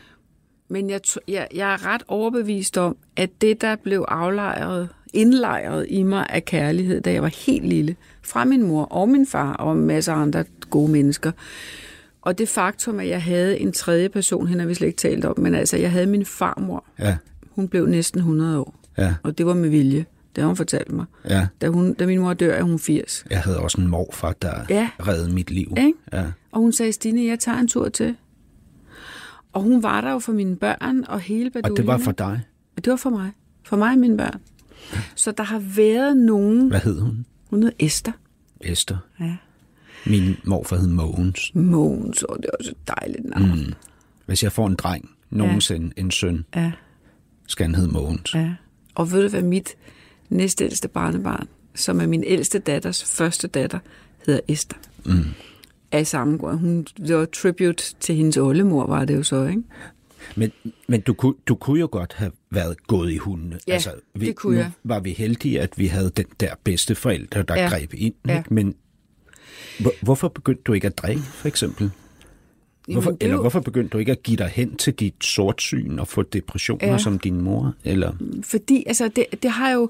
Men jeg, jeg, jeg er ret overbevist om, at det, der blev aflejret, indlejret i mig af kærlighed, da jeg var helt lille, fra min mor og min far og en masse andre gode mennesker, og det faktum, at jeg havde en tredje person, hende har vi slet ikke talt om, men altså, jeg havde min farmor. Ja, Hun blev næsten 100 år, ja, og det var med vilje. Det har hun fortalt mig. ja. Da, hun, da min mor dør, er hun 80. Jeg havde også en morfar, der Ja. reddede mit liv. Ikke? Ja. Og hun sagde, Stine, jeg tager en tur til. Og hun var der jo for mine børn og hele baduljen. Og det var for dig. Det var for mig. For mig og mine børn. Så der har været nogen... Hvad hed hun? Hun hed Esther. Esther. Ja. Min morfar hed Mogens. Mogens, og det er også et dejligt navn. Mm. Hvis jeg får en dreng, nogensinde en søn, Ja, skal han hedde Mogens. ja. Og ved du hvad, mit næstældste barnebarn, som er min ældste datters første datter, hedder Esther. Mm. Af samme grund. Hun, det var tribute til hendes oldemor, var det jo så, ikke? Men, men du, kunne, du kunne jo godt have været gået i hundene. Ja, vi, det kunne nu jeg. var vi heldige, at vi havde den der bedste forældre, der Ja. greb ind. Ja. Ikke? Men hvor, hvorfor begyndte du ikke at drikke, for eksempel? Hvorfor, er eller hvorfor begyndte du ikke at give dig hen til dit sortsyn og få depressioner Ja. som din mor? Eller? Fordi altså, det, det har jo,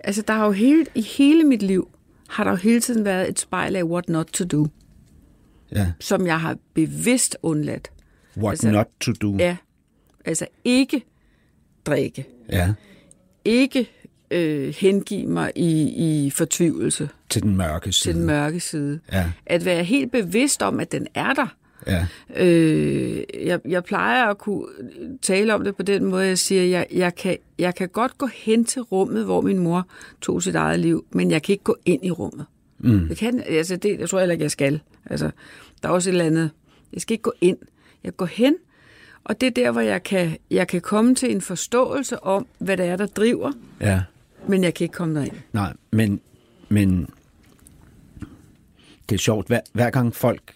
altså, der har jo hele, i hele mit liv, har der jo hele tiden været et spejl af what not to do, Ja. som jeg har bevidst undladt. What Altså, not to do. Ja, altså ikke drikke, ja. ikke øh, hengive mig i, i fortvivlelse Til den mørke side. til den mørke side. Ja. At være helt bevidst om, at den er der. Ja. Øh, jeg, jeg plejer at kunne tale om det på den måde, jeg siger, jeg, jeg, kan, jeg kan godt gå hen til rummet, hvor min mor tog sit eget liv, men jeg kan ikke gå ind i rummet. Mm. Jeg, kan, altså det, jeg tror heller ikke, jeg skal. Altså, der er også et eller andet. Jeg skal ikke gå ind. Jeg går hen, og det er der, hvor jeg kan, jeg kan komme til en forståelse om, hvad det er, der driver, ja. men jeg kan ikke komme derind. Nej, men, men det er sjovt. Hver, hver gang folk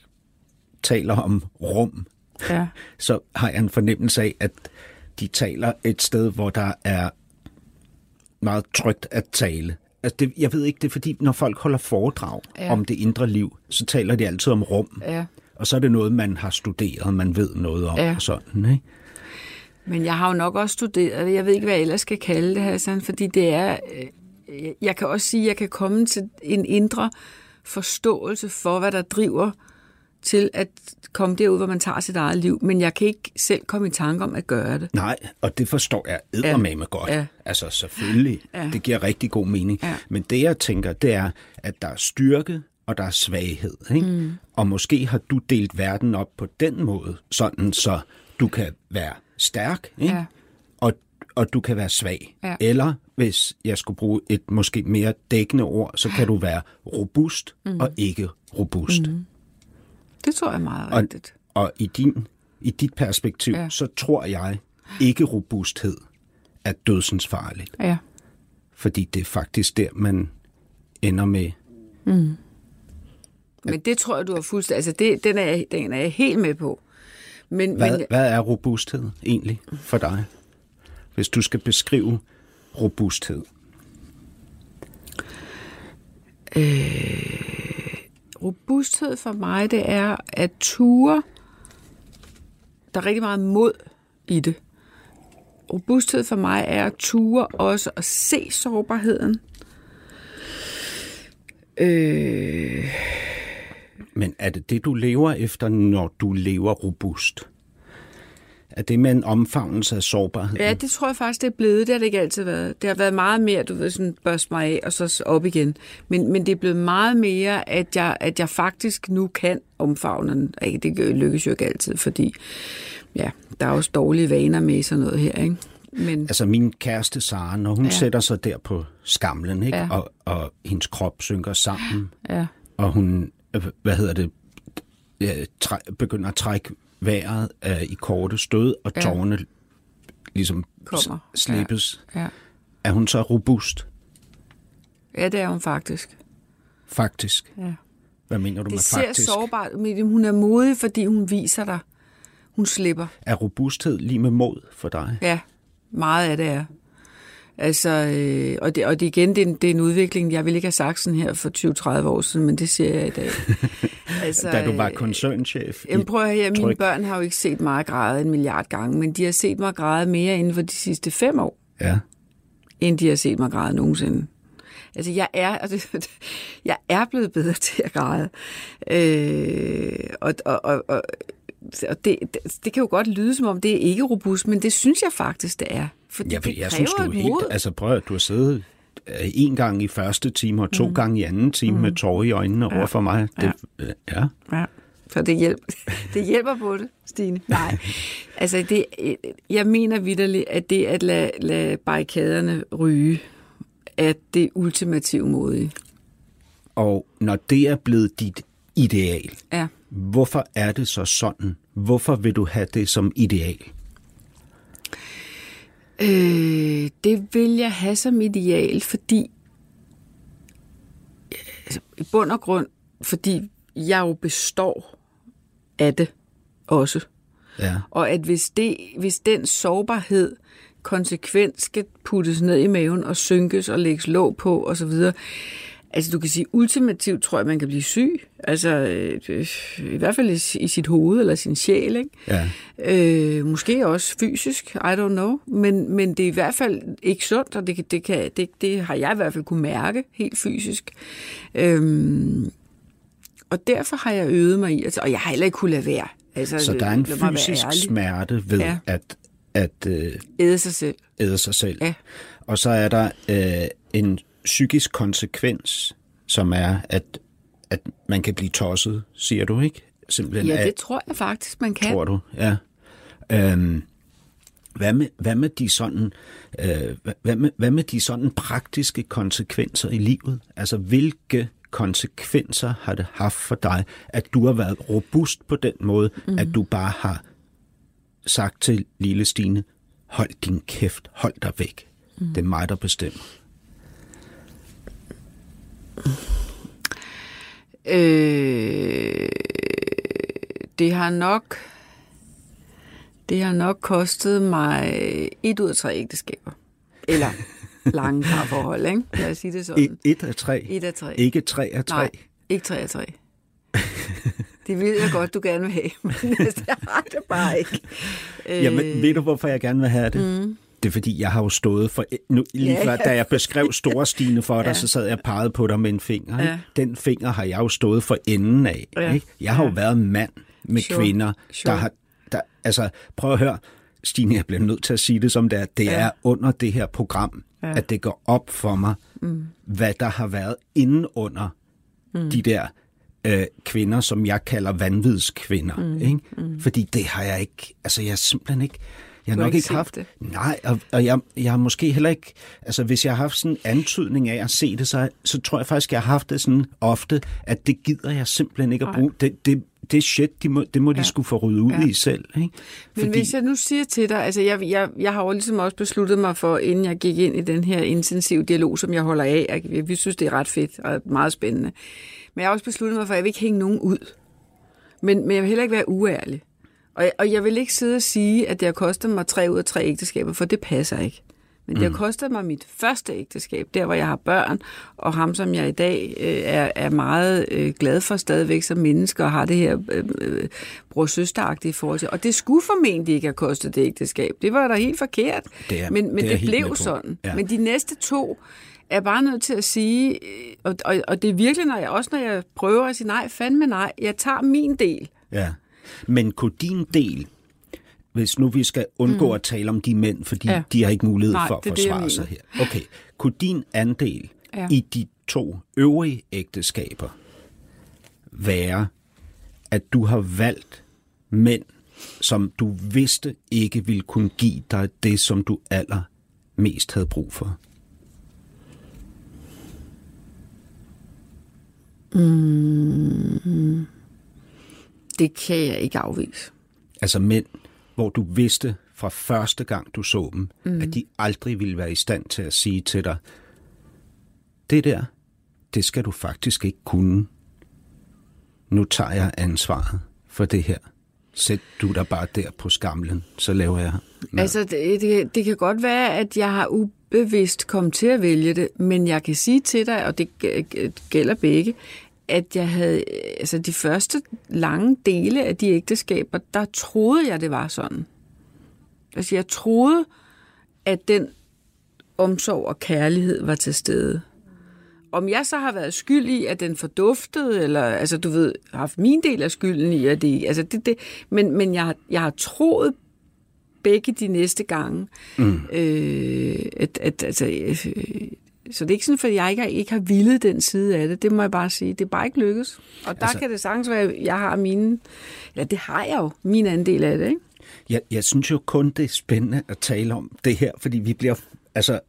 taler om rum, Ja. [laughs] så har jeg en fornemmelse af, at de taler et sted, hvor der er meget trygt at tale. Altså det, jeg ved ikke, det er fordi, når folk holder foredrag Ja. om det indre liv, så taler de altid om rum. ja. Og så er det noget, man har studeret, man ved noget om Ja. og sådan, ikke? Men jeg har jo nok også studeret det. Jeg ved ikke, hvad jeg ellers skal kalde det, Hassan, fordi det er... øh, Jeg kan også sige, at jeg kan komme til en indre forståelse for, hvad der driver til at komme derud, hvor man tager sit eget liv. Men jeg kan ikke selv komme i tanke om at gøre det. Nej, og det forstår jeg eddermame godt. Ja. Altså selvfølgelig, Ja. det giver rigtig god mening. Ja. Men det jeg tænker, det er, at der er styrke, og der er svaghed. Ikke? Mm. Og måske har du delt verden op på den måde, sådan så du kan være stærk, ikke? Ja. Og, og du kan være svag. Ja. Eller hvis jeg skulle bruge et måske mere dækkende ord, så kan du være robust mm. og ikke robust. Mm. Det tror jeg meget Og, rigtigt. og i, din, i dit perspektiv, Ja. så tror jeg, ikke robusthed er dødsens farligt. Ja. Fordi det er faktisk der, man ender med. Men det tror jeg, du har fuldstændig... Altså, det, den, er jeg, den er jeg helt med på. Men, Hvad, men, hvad er robusthed egentlig for dig? Hvis du skal beskrive robusthed robusthed for mig, det er at ture. Der er rigtig meget mod i det. robusthed for mig er at ture også at se sårbarheden. Øh, Men er det det, du lever efter, når du lever robust? Er det med en omfavnelse af sårbarhed? ja, det tror jeg faktisk, det er blevet. Det har det ikke altid været. Det har været meget mere, du ved, sådan børst mig af, og så op igen. Men, men det er blevet meget mere, at jeg, at jeg faktisk nu kan omfavne den. Ej, Det lykkes jo ikke altid, fordi ja, der er også dårlige vaner med sådan noget her, ikke? Men Altså min kæreste Sara, når hun Ja. sætter sig der på skamlen, ikke? Ja. Og, og hendes krop synker sammen, ja, og hun, øh, hvad hedder det, øh, begynder at trække vejret øh, i korte stød, og Ja. tårerne ligesom Kommer. slippes. ja. Er hun så robust, ja, det er hun faktisk. faktisk? Ja. Hvad mener du Det med ser faktisk? sårbart ud, hun er modig, fordi hun viser dig. Hun slipper. Er robusthed lige med mod for dig? Ja, meget af det er. Altså, øh, og, det, og det igen, det er, en, det er en udvikling, jeg ville ikke have sagt sådan her for 20-30 år siden, men det siger jeg i dag. [laughs] altså, Da du var øh, koncernchef? Jamen prøv at høre, her, mine Tryg. børn har jo ikke set mig græde en milliard gange, men de har set mig græde mere inden for de sidste fem år, Ja. end de har set mig græde nogensinde. Altså, jeg er, [laughs] altså, jeg er blevet bedre til at græde. Øh, og, og, og, og, og det, det, det kan jo godt lyde, som om det er ikke robust, men det synes jeg faktisk, det er. Fordi Jeg, det jeg synes, du er helt... mod. Altså prøv at du har siddet øh, en gang i første time og to mm. gange i anden time mm. med tårer i øjnene ja. over for mig. Det, ja. ja. Ja, så det hjælper, [laughs] det hjælper på det, Stine. Nej, altså det, jeg mener vidderligt, at det at lade, lade barrikaderne ryge, er det ultimative modige. Og når det er blevet dit ideal, Ja. hvorfor er det så sådan? Hvorfor vil du have det som ideal? Øh, det vil jeg have som ideal, fordi altså, i bund og grund, fordi jeg jo består af det også. Ja. Og at hvis, det, hvis den sårbarhed konsekvent skal puttes ned i maven og synkes og lægges låg på osv., altså du kan sige, ultimativt tror jeg, man kan blive syg. Altså øh, i hvert fald i, i sit hoved eller sin sjæl, ikke? Ja. Øh, måske også fysisk, I don't know. Men, men det er i hvert fald ikke sundt, og det, det, kan, det, det har jeg i hvert fald kunne mærke helt fysisk. Øhm, og derfor har jeg øvet mig i, altså, og jeg har heller ikke kunne lade være. Altså, Så der er en fysisk smerte ved ja. at, at øh, Æde sig selv. æde sig selv. Ja. Og så er der øh, en psykisk konsekvens, som er, at, at man kan blive tosset, siger du, ikke? Simpelthen Ja, af- det tror jeg faktisk, man kan. tror du? Ja. Øhm, hvad, med, hvad med de sådan, øh, hvad- hvad, med, hvad med de sådan praktiske konsekvenser i livet? Altså, hvilke konsekvenser har det haft for dig, at du har været robust på den måde, mm. at du bare har sagt til lille Stine, hold din kæft, hold dig væk. Mm. Det er mig, der bestemmer. Øh, det har nok det har nok kostet mig et ud af tre ægteskaber. Eller lange parforhold, ikke? Lad os sige det sådan. Et, et af tre. Et af tre. Ikke tre af tre. Nej, ikke tre af tre. Det ved jeg godt, du gerne vil have, men [laughs] jeg har det bare ikke. Øh, Jamen, ved du, hvorfor jeg gerne vil have det? Mm. Det er, fordi jeg har jo stået for... Nu, lige Ja, før, da jeg beskrev store Stine for dig, [laughs] ja. så sad jeg og pegede på dig med en finger. Ikke? Ja. Den finger har jeg jo stået for enden af. Ja. Ikke? Jeg har jo Ja. været mand med Sure. kvinder, Sure. der har... Der, altså, prøv at høre. Stine, jeg bliver nødt til at sige det som det er. Det Ja. er under det her program, Ja. at det går op for mig, mm. hvad der har været inden under mm. de der øh, kvinder, som jeg kalder vanvidskvinder. Mm. Ikke? Mm. Fordi det har jeg ikke... Altså, jeg har simpelthen ikke... Jeg har nok ikke ikke haft det? Nej, og, og jeg, jeg har måske heller ikke... Altså, hvis jeg har haft sådan en antydning af at se det, så, så tror jeg faktisk, jeg har haft det sådan ofte, at det gider jeg simpelthen ikke at bruge. Det, det, det shit, de må, det må de Ja. skulle få ryddet ud Ja. i selv. Ikke? Men Fordi... hvis jeg nu siger til dig, altså jeg, jeg, jeg har jo ligesom også besluttet mig for, inden jeg gik ind i den her intensive dialog, som jeg holder af, og vi synes, det er ret fedt og meget spændende. Men jeg har også besluttet mig for, at jeg vil ikke hænge nogen ud. Men, men jeg vil heller ikke være uærlig. Og jeg, og jeg vil ikke sidde og sige, at det har kostet mig tre ud af tre ægteskaber, for det passer ikke. Men det har kostet mig mit første ægteskab, der hvor jeg har børn, og ham som jeg i dag øh, er, er meget øh, glad for stadigvæk som menneske, og har det her øh, øh, bror-søsteragtige forhold til. Og det skulle formentlig ikke have kostet det ægteskab. Det var da helt forkert. Det er- men men det det, blev sådan. Ja. Men de næste to er bare nødt til at sige, øh, og, og, og det er virkelig, når jeg, også når jeg prøver at sige nej, fandme nej, jeg tager min del. Ja. Men kunne din del, hvis nu vi skal undgå mm. at tale om de mænd, fordi Ja. de har ikke mulighed Nej, for at forsvare sig her. Okay, kunne din andel Ja. i de to øvrige ægteskaber være, at du har valgt mænd, som du vidste ikke ville kunne give dig det, som du allermest havde brug for? Det kan jeg ikke afvise. Altså mænd, hvor du vidste fra første gang, du så dem, mm. at de aldrig ville være i stand til at sige til dig, det der, det skal du faktisk ikke kunne. Nu tager jeg ansvaret for det her. Sæt du dig bare der på skamlen, så laver jeg mad. Altså, det, det, det kan godt være, at jeg har ubevidst kommet til at vælge det, men jeg kan sige til dig, og det gælder begge, at jeg havde, altså de første lange dele af de ægteskaber, der troede jeg, det var sådan. Altså, jeg troede, at den omsorg og kærlighed var til stede. Om jeg så har været skyld i, at den forduftede, eller altså du ved, har haft min del af skylden i, at det, altså det, det men, men jeg, jeg har troet begge de næste gange, mm. øh, at, at altså, øh, så det er ikke sådan, at jeg ikke har, ikke har villet den side af det, det må jeg bare sige, det er bare ikke lykkes. Og der altså, Altså- kan det sagtens være, at jeg har mine, ja det har jeg jo, min andel af det, ikke? Jeg, jeg synes jo kun, det er spændende at tale om det her, fordi vi bliver, altså,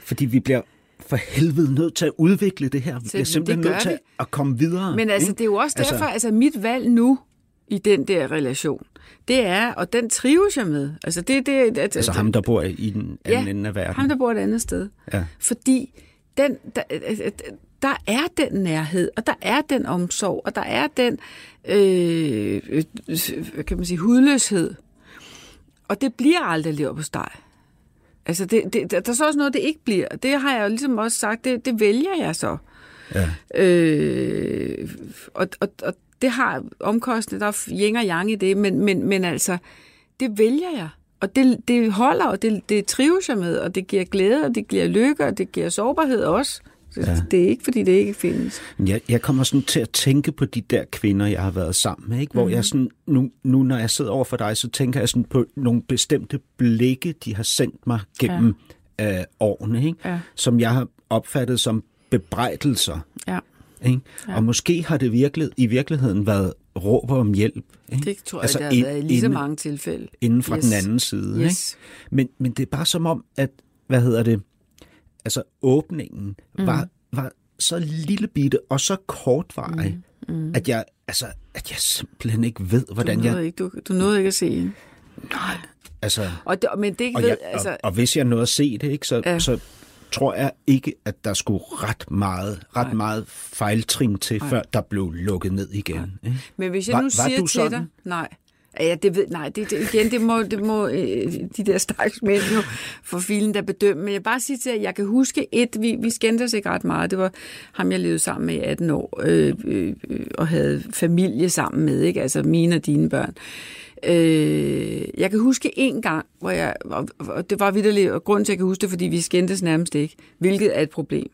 fordi vi bliver for helvede nødt til at udvikle det her. Vi bliver simpelthen nødt til at komme videre. Men altså, ikke? det er jo også Altså- derfor, altså mit valg nu i den der relation, det er, og den trives jeg med. Altså, det, det, at, Altså ham, der bor i den anden ende af verden. ham, der bor et andet sted. Ja. Fordi den, der, der er den nærhed, og der er den omsorg, og der er den, øh, øh, kan man sige, hudløshed. Og det bliver aldrig lever på steg. Altså, det, det, der er så også noget, det ikke bliver. Det har jeg jo ligesom også sagt, det, det vælger jeg så. Ja. Øh, og, og, og det har omkostninger, der er yin og yang i det, men, men, men altså, det vælger jeg. Og det, det holder, og det, det trives jeg med, og det giver glæde, og det giver lykke, og det giver sårbarhed også. Så ja. Det er ikke, fordi det ikke findes. Jeg, jeg kommer sådan til at tænke på de der kvinder, jeg har været sammen med, ikke? hvor Mhm. jeg sådan, nu, nu når jeg sidder over for dig, så tænker jeg sådan på nogle bestemte blikke, de har sendt mig gennem ja. øh, årene, ikke? Ja. som jeg har opfattet som bebrejdelser. Ikke? Ja. Og måske har det virkelig, i virkeligheden været råb om hjælp. Ikke? det tror jeg, altså, der har ind- været i lige så mange tilfælde. inden fra Yes. den anden side. Yes. Ikke? Men, men det er bare som om, at, hvad hedder det, altså åbningen mm. var, var så lille bitte og så kortvarig, mm. Mm. at jeg, altså, at jeg simpelthen ikke ved, Du hvordan nåede, jeg... ikke, du, du nåede ikke at se hende. Nej, altså... Og det, men det Og, ved, jeg, altså, og, og hvis jeg nåede at se det, ikke, så, ja. så tror jeg ikke, at der skulle ret meget, ret Nej. meget fejltrin til, Nej. før der blev lukket ned igen. Ikke? Men hvis jeg Var- nu var siger til sådan? dig, nej, Ja, det ved, nej, det, det, igen, det må, det må øh, de der stakkels mænd jo for filen der bedømme. Men jeg bare sige til jer, at jeg kan huske et, vi, vi skændte os ikke ret meget. Det var ham, jeg levede sammen med i 18 år, øh, øh, øh, og havde familie sammen med, ikke? altså mine og dine børn. Øh, jeg kan huske en gang, hvor jeg, og, og det var vidderligt, og grunden til, at jeg kan huske det, fordi vi skændtes nærmest ikke, hvilket er et problem.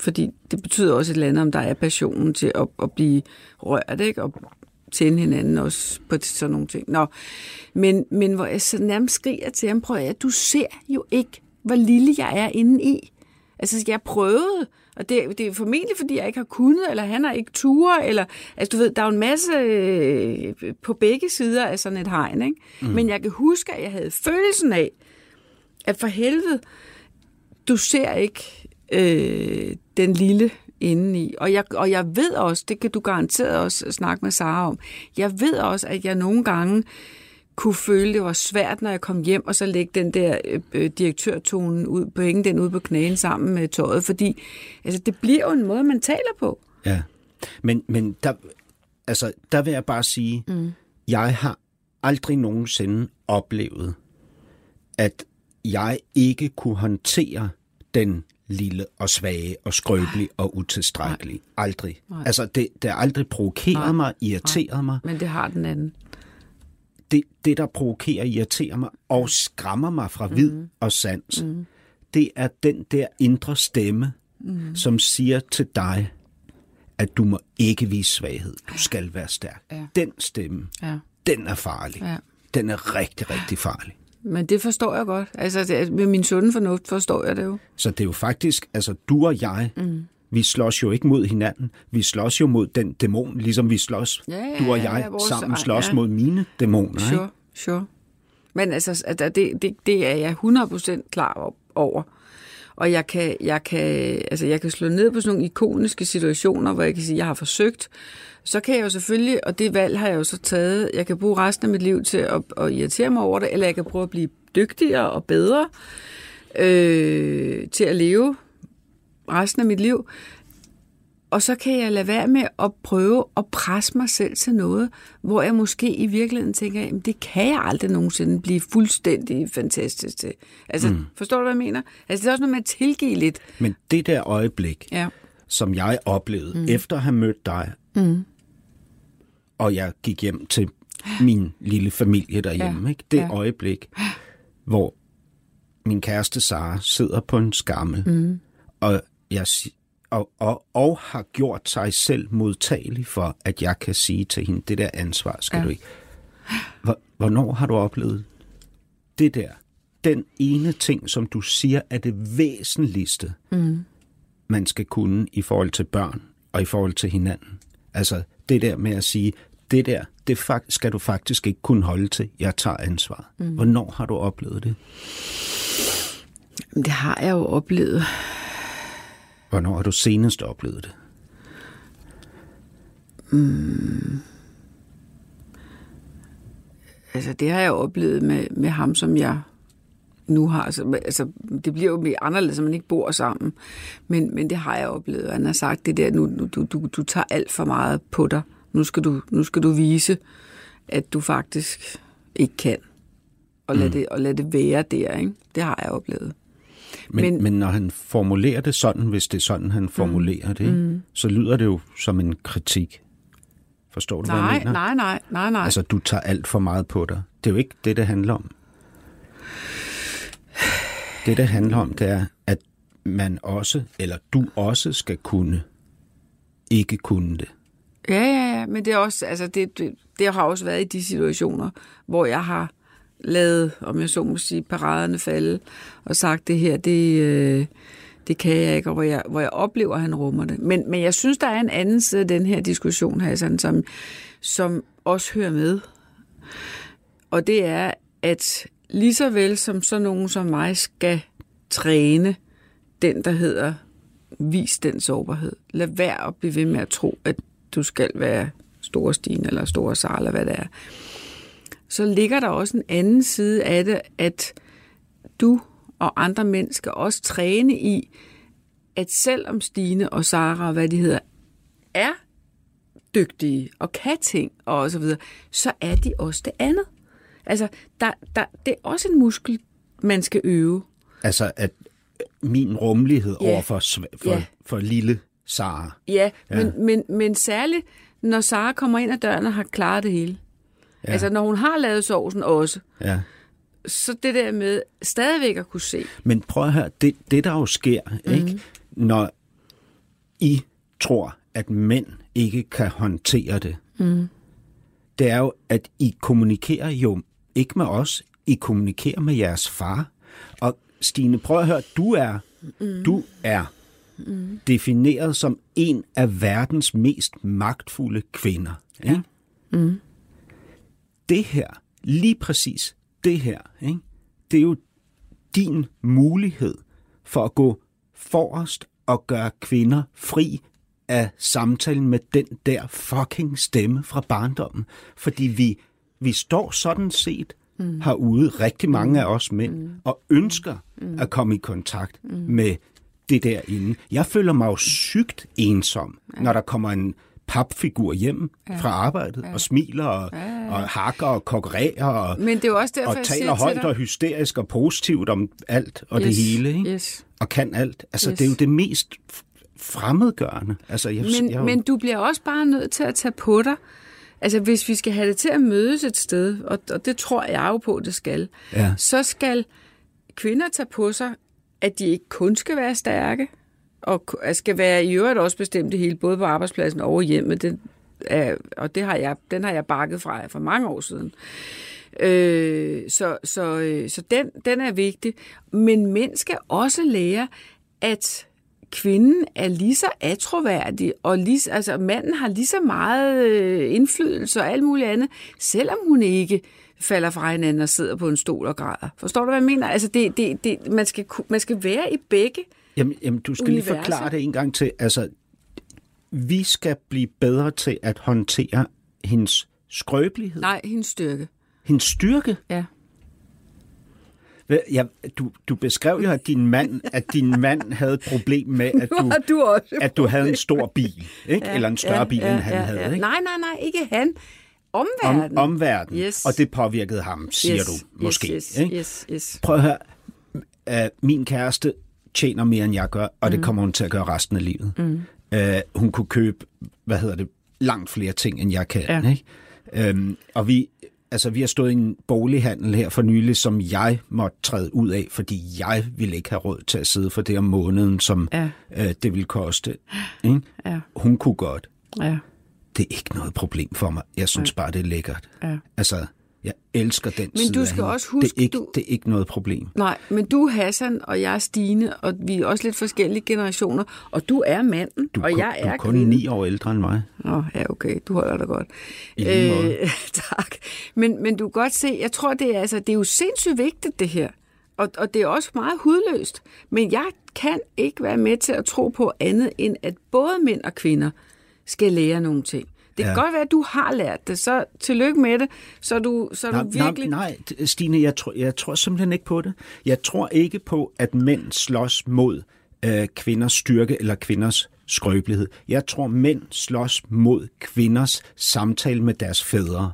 Fordi det betyder også et eller andet, om der er passionen til at, at blive rørt, ikke? Og tænde hinanden også på sådan nogle ting. Nå, men, men hvor jeg så nærmest skriger til ham, prøv at du ser jo ikke, hvor lille jeg er inde i. Altså, jeg prøvede, og det, det er formentlig, fordi jeg ikke har kunnet, eller han har ikke ture, eller, altså du ved, der er jo en masse øh, på begge sider af sådan et hegn, ikke? Mm. Men jeg kan huske, at jeg havde følelsen af, at for helvede, du ser ikke øh, den lille indeni. Og jeg, og jeg ved også, det kan du garanteret også snakke med Sara om, jeg ved også, at jeg nogle gange kunne føle, det var svært, når jeg kom hjem, og så lægge den der øh, direktørtonen ud på hænge den ud på knæen sammen med tøjet, fordi altså, det bliver jo en måde, man taler på. Ja, men, men der, altså, der vil jeg bare sige, mm. jeg har aldrig nogensinde oplevet, at jeg ikke kunne håndtere den lille og svage og skrøbelige og utilstrækkelige. Aldrig. Nej. Altså, det, det har aldrig provokeret Nej. mig, irriteret mig. Men det har den anden. Det, det, der provokerer, irriterer mig og skræmmer mig fra vid Mhm. og sans, det er den der indre stemme, Mhm. som siger til dig, at du må ikke vise svaghed. Du skal være stærk. Ja. Den stemme, Ja. den er farlig. Ja. Den er rigtig, rigtig farlig. Men det forstår jeg godt. Altså, det, med min sunde fornuft forstår jeg det jo. Så det er jo faktisk, altså du og jeg, mm. Vi slås jo ikke mod hinanden. Vi slås jo mod den dæmon, ligesom vi slås, Ja, ja, du og jeg ja, vores- sammen slås ja. mod mine dæmoner. Sure, Ikke? sure. Men altså, altså det, det, det er jeg 100% klar over. Og jeg kan, jeg, kan, altså jeg kan slå ned på sådan nogle ikoniske situationer, hvor jeg kan sige, at jeg har forsøgt. Så kan jeg jo selvfølgelig, og det valg har jeg jo så taget, jeg kan bruge resten af mit liv til at, at irritere mig over det, eller jeg kan prøve at blive dygtigere og bedre øh, til at leve resten af mit liv. Og så kan jeg lade være med at prøve at presse mig selv til noget, hvor jeg måske i virkeligheden tænker, jamen det kan jeg aldrig nogensinde blive fuldstændig fantastisk til. Altså, mm. forstår du, hvad jeg mener? Altså, det er også noget med at tilgive lidt. Men det der øjeblik, Ja. som jeg oplevede mm. efter at have mødt dig, mm. og jeg gik hjem til min lille familie derhjemme, Ja. ikke? det Ja. øjeblik, hvor min kæreste Sara sidder på en skammel, mm. og, jeg, og, og, og har gjort sig selv modtagelig for, at jeg kan sige til hende, det der ansvar skal Ja. du ikke. Hvor- Hvornår har du oplevet det der? Den ene ting, som du siger er det væsentligste, mm. man skal kunne i forhold til børn og i forhold til hinanden. Altså det der med at sige, det der, det skal du faktisk ikke kunne holde til. Jeg tager ansvar. Mm. Hvornår har du oplevet det? Det har jeg jo oplevet. Hvornår har du senest oplevet det? Altså, det har jeg oplevet med, med ham, som jeg nu har. Altså, altså, det bliver jo mere anderledes, at man ikke bor sammen. Men, men det har jeg oplevet. Han har sagt det der, nu, nu du, du, du tager alt for meget på dig. Nu skal du, nu skal du vise, at du faktisk ikke kan. Og lad, mm. det, og lad det være der, ikke? Det har jeg oplevet. Men, Men- men, når han formulerer det sådan, hvis det er sådan, han formulerer mm. det, ikke? så lyder det jo som en kritik. Forstår du, hvad jeg Nej, mener? nej, nej, nej, nej. Altså, du tager alt for meget på dig. Det er jo ikke det, det handler om. Det, det handler om, det er, at man også, eller du også skal kunne, ikke kunne det. Ja, ja, ja, men det er også, altså det, det, det har også været i de situationer, hvor jeg har lavet, om jeg så må sige, paraderne falde, og sagt det her, det, øh, det kan jeg ikke, og hvor jeg, hvor jeg oplever, at han rummer det. Men, men jeg synes, der er en anden side af den her diskussion, Hassan, som, som også hører med. Og det er, at lige så vel som sådan nogen som mig skal træne den, der hedder vis den sårbarhed. Lad være at blive ved med at tro, at du skal være store Stine eller store Sara, eller hvad det er. Så ligger der også en anden side af det, at du og andre mænd skal også træne i, at selvom Stine og Sara og hvad de hedder, er dygtige og kan ting og så videre, så er de også det andet. Altså, der, der, det er også en muskel, man skal øve. Altså, at min rummelighed Ja. over for, for, Ja. for lille Sara. Ja, ja. Men, men, men særligt, når Sara kommer ind ad døren og har klaret det hele. Ja. Altså, når hun har lavet sovsen også. Ja. Så det der med stadigvæk at kunne se. Men prøv at høre, det, det der jo sker, mm. ikke? når I tror, at mænd ikke kan håndtere det, mm. det er jo, at I kommunikerer jo ikke med os, I kommunikerer med jeres far. Og Stine, prøv at høre, du er, mm. du er mm. defineret som en af verdens mest magtfulde kvinder. Ikke? Mm. Det her, lige præcis det her, ikke? det er jo din mulighed for at gå forrest og gøre kvinder fri af samtalen med den der fucking stemme fra barndommen. Fordi vi, vi står sådan set mm. herude, rigtig mange af os mænd, mm. og ønsker mm. at komme i kontakt mm. med det derinde. Jeg føler mig jo sygt ensom, ja. når der kommer en papfigur hjem ja. fra arbejdet, ja. og smiler, og, ja, ja. og hakker, og konkurrerer, og, Men det er jo også derfor, og jeg taler højt og hysterisk og positivt om alt og Yes, det hele, ikke? yes. og kan alt. Altså, Yes. det er jo det mest fremmedgørende. Altså, jeg, Men, jeg, men du bliver også bare nødt til at tage på dig. Altså, hvis vi skal have det til at mødes et sted, og, og det tror jeg jo på, det skal, Ja. så skal kvinder tage på sig, at de ikke kun skal være stærke, og skal være i øvrigt også bestemt det hele, både på arbejdspladsen og hjemme. Det er, og det har jeg, den har jeg bakket fra for mange år siden. Øh, så så, øh, så den, den er vigtig. Men mænd skal også lære, at kvinden er lige så atroværdig, og lige, altså manden har lige så meget øh, indflydelse og alt muligt andet, selvom hun ikke falder fra hinanden og sidder på en stol og græder. Forstår du, hvad jeg mener? Altså, det, det, det, man, skal, man skal være i begge. Jamen, jamen du skal lige universer. forklare det en gang til. Altså, vi skal blive bedre til at håndtere hendes skrøbelighed, Nej, hendes styrke. hendes styrke. Ja. Ja, du, du beskrev jo, at din mand, at din mand havde et problem med, at [laughs] du, du også. at du havde en stor bil, ikke? eller en større bil, end han havde. Ikke? Nej, nej, nej, ikke han. Om, Omverden. omverden, Yes. og det påvirkede ham, siger yes, du måske. Yes, yes, ikke? yes, yes. Prøv at høre, uh, min kæreste tjener mere, end jeg gør, og det kommer hun til at gøre resten af livet. Mm. Uh, hun kunne købe, hvad hedder det, langt flere ting, end jeg kan. Ja. Ikke? Um, og vi, altså, vi har stået i en bolighandel her for nylig, som jeg måtte træde ud af, fordi jeg ville ikke have råd til at sidde for det om måneden, som Ja. uh, det ville koste. Ikke? Ja, Hun kunne godt. ja, Det er ikke noget problem for mig. Jeg synes bare, det er lækkert. ja. Altså, jeg elsker den Men side du skal også det huske, er, ikke, du- det er ikke noget problem. Nej, men du er Hassan, og jeg er Stine, og vi er også lidt forskellige generationer, og du er manden, Du, er og kun- jeg du er er kun kvinden. ni år ældre end mig. Nå, ja, okay, du holder dig godt. I måde. [laughs] tak. Men, men du kan godt se, jeg tror, det er, altså, det er jo sindssygt vigtigt, det her. Og, og det er også meget hudløst. Men jeg kan ikke være med til at tro på andet, end at både mænd og kvinder skal lære nogle ting. Det kan Ja. godt være, at du har lært det, så tillykke med det, så du, så Nej, du virkelig... nej, nej, Stine, jeg tror, jeg tror simpelthen ikke på det. Jeg tror ikke på, at mænd slås mod øh, kvinders styrke eller kvinders skrøbelighed. Jeg tror, mænd slås mod kvinders samtale med deres fædre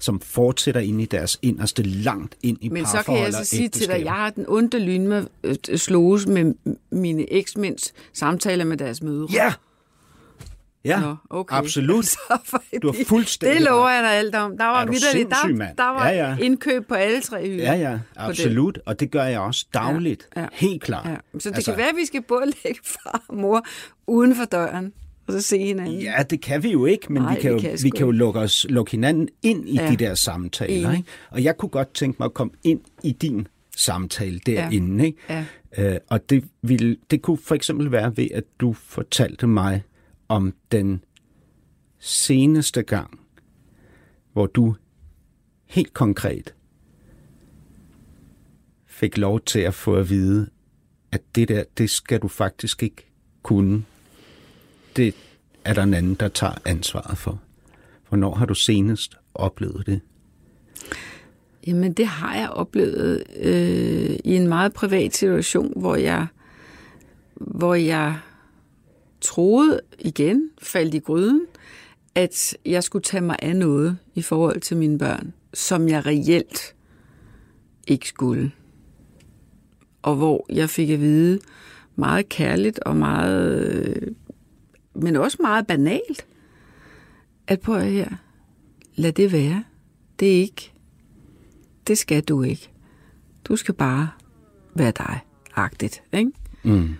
som fortsætter ind i deres inderste, langt ind i Men så kan jeg så sige til dig, ægteskaber. jeg har den onde lyn med øh, slås med mine eksmænds samtaler med deres mødre. Ja! Ja, Nå, okay. absolut. [laughs] Så Du har fuldstændig Det lover jeg dig alt om. Der var, Er du vitterligt, der, der var Ja, ja. indkøb på alle tre hylder. Ja, ja, absolut. Og det gør jeg også dagligt. Ja, ja. Helt klart. Ja. Så det altså, kan være, at vi skal både lægge far og mor uden for døren, og så se hinanden. Ja, det kan vi jo ikke, men Nej, vi kan vi jo, kan vi kan jo lukke, os, lukke hinanden ind i Ja. de der samtaler. Ikke? Og jeg kunne godt tænke mig at komme ind i din samtale derinde. Ikke? Ja. Øh, og det, ville, det kunne for eksempel være ved, at du fortalte mig om den seneste gang, hvor du helt konkret fik lov til at få at vide, at det der, det skal du faktisk ikke kunne. Det er der en anden, der tager ansvaret for. Hvornår har du senest oplevet det? Jamen, det har jeg oplevet øh, i en meget privat situation, hvor jeg, hvor jeg troede igen, faldt i gryden, at jeg skulle tage mig af noget i forhold til mine børn, som jeg reelt ikke skulle. Og hvor jeg fik at vide meget kærligt og meget, øh, men også meget banalt, at prøv at her, lad det være. Det er ikke det skal du ikke. Du skal bare være dig, agtigt, ikke? Mm.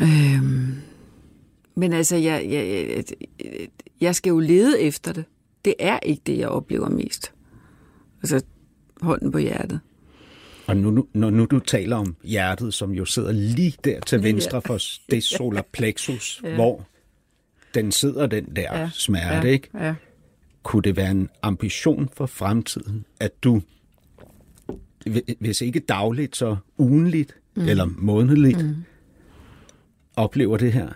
Øhm, men altså, jeg, jeg, jeg, jeg skal jo lede efter det. Det er ikke det, jeg oplever mest. Altså, hånden på hjertet. Og nu, nu, når nu du taler om hjertet, som jo sidder lige der til venstre for det [laughs] solar plexus, Ja. hvor den sidder, den der Ja. smerte, ja, ikke? Ja. Kunne det være en ambition for fremtiden, at du, hvis ikke dagligt, så ugenligt mm. eller månedligt, mm. oplever det her?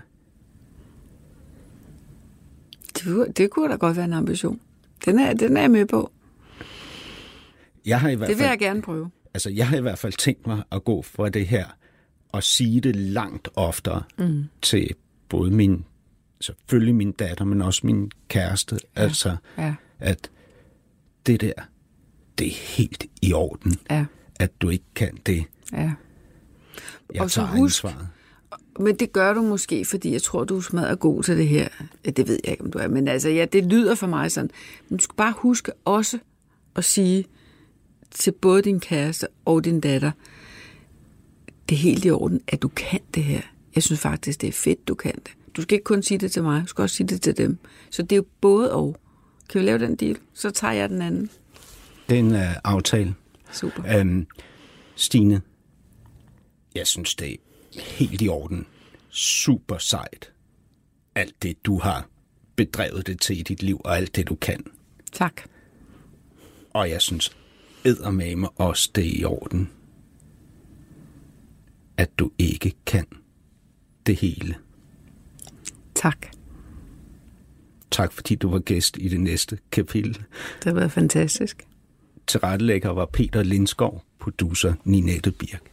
Det, kunne- det kunne da godt være en ambition. Den er, den er jeg med på. Jeg har i hvert Det vil jeg gerne prøve. Altså, jeg har i hvert fald tænkt mig at gå fra det her og sige det langt oftere mm. til både min selvfølgelig min datter, men også min kæreste. Ja. Altså, Ja, at det der, det er helt i orden, ja, at du ikke kan det. ja. Jeg Og så tager husk- ansvaret. Men det gør du måske, fordi jeg tror, du er smadret god til det her. Ja, det ved jeg ikke, om du er. Men altså, ja, det lyder for mig sådan. Men du skal bare huske også at sige til både din kæreste og din datter, det er helt i orden, at du kan det her. Jeg synes faktisk, det er fedt, du kan det. Du skal ikke kun sige det til mig, du skal også sige det til dem. Så det er jo både og. Kan vi lave den deal? Så tager jeg den anden. Det er en uh, aftale. Super. Øhm, Stine, jeg synes, det helt i orden. Super sejt. Alt det, du har bedrevet det til i dit liv, og alt det, du kan. Tak. Og jeg synes eddermame også, det er i orden, at du ikke kan det hele. Tak. Tak fordi du var gæst i det næste kapitel. Det har været fantastisk. Tilrettelægger var Peter Lindskov, producer Ninette Birk.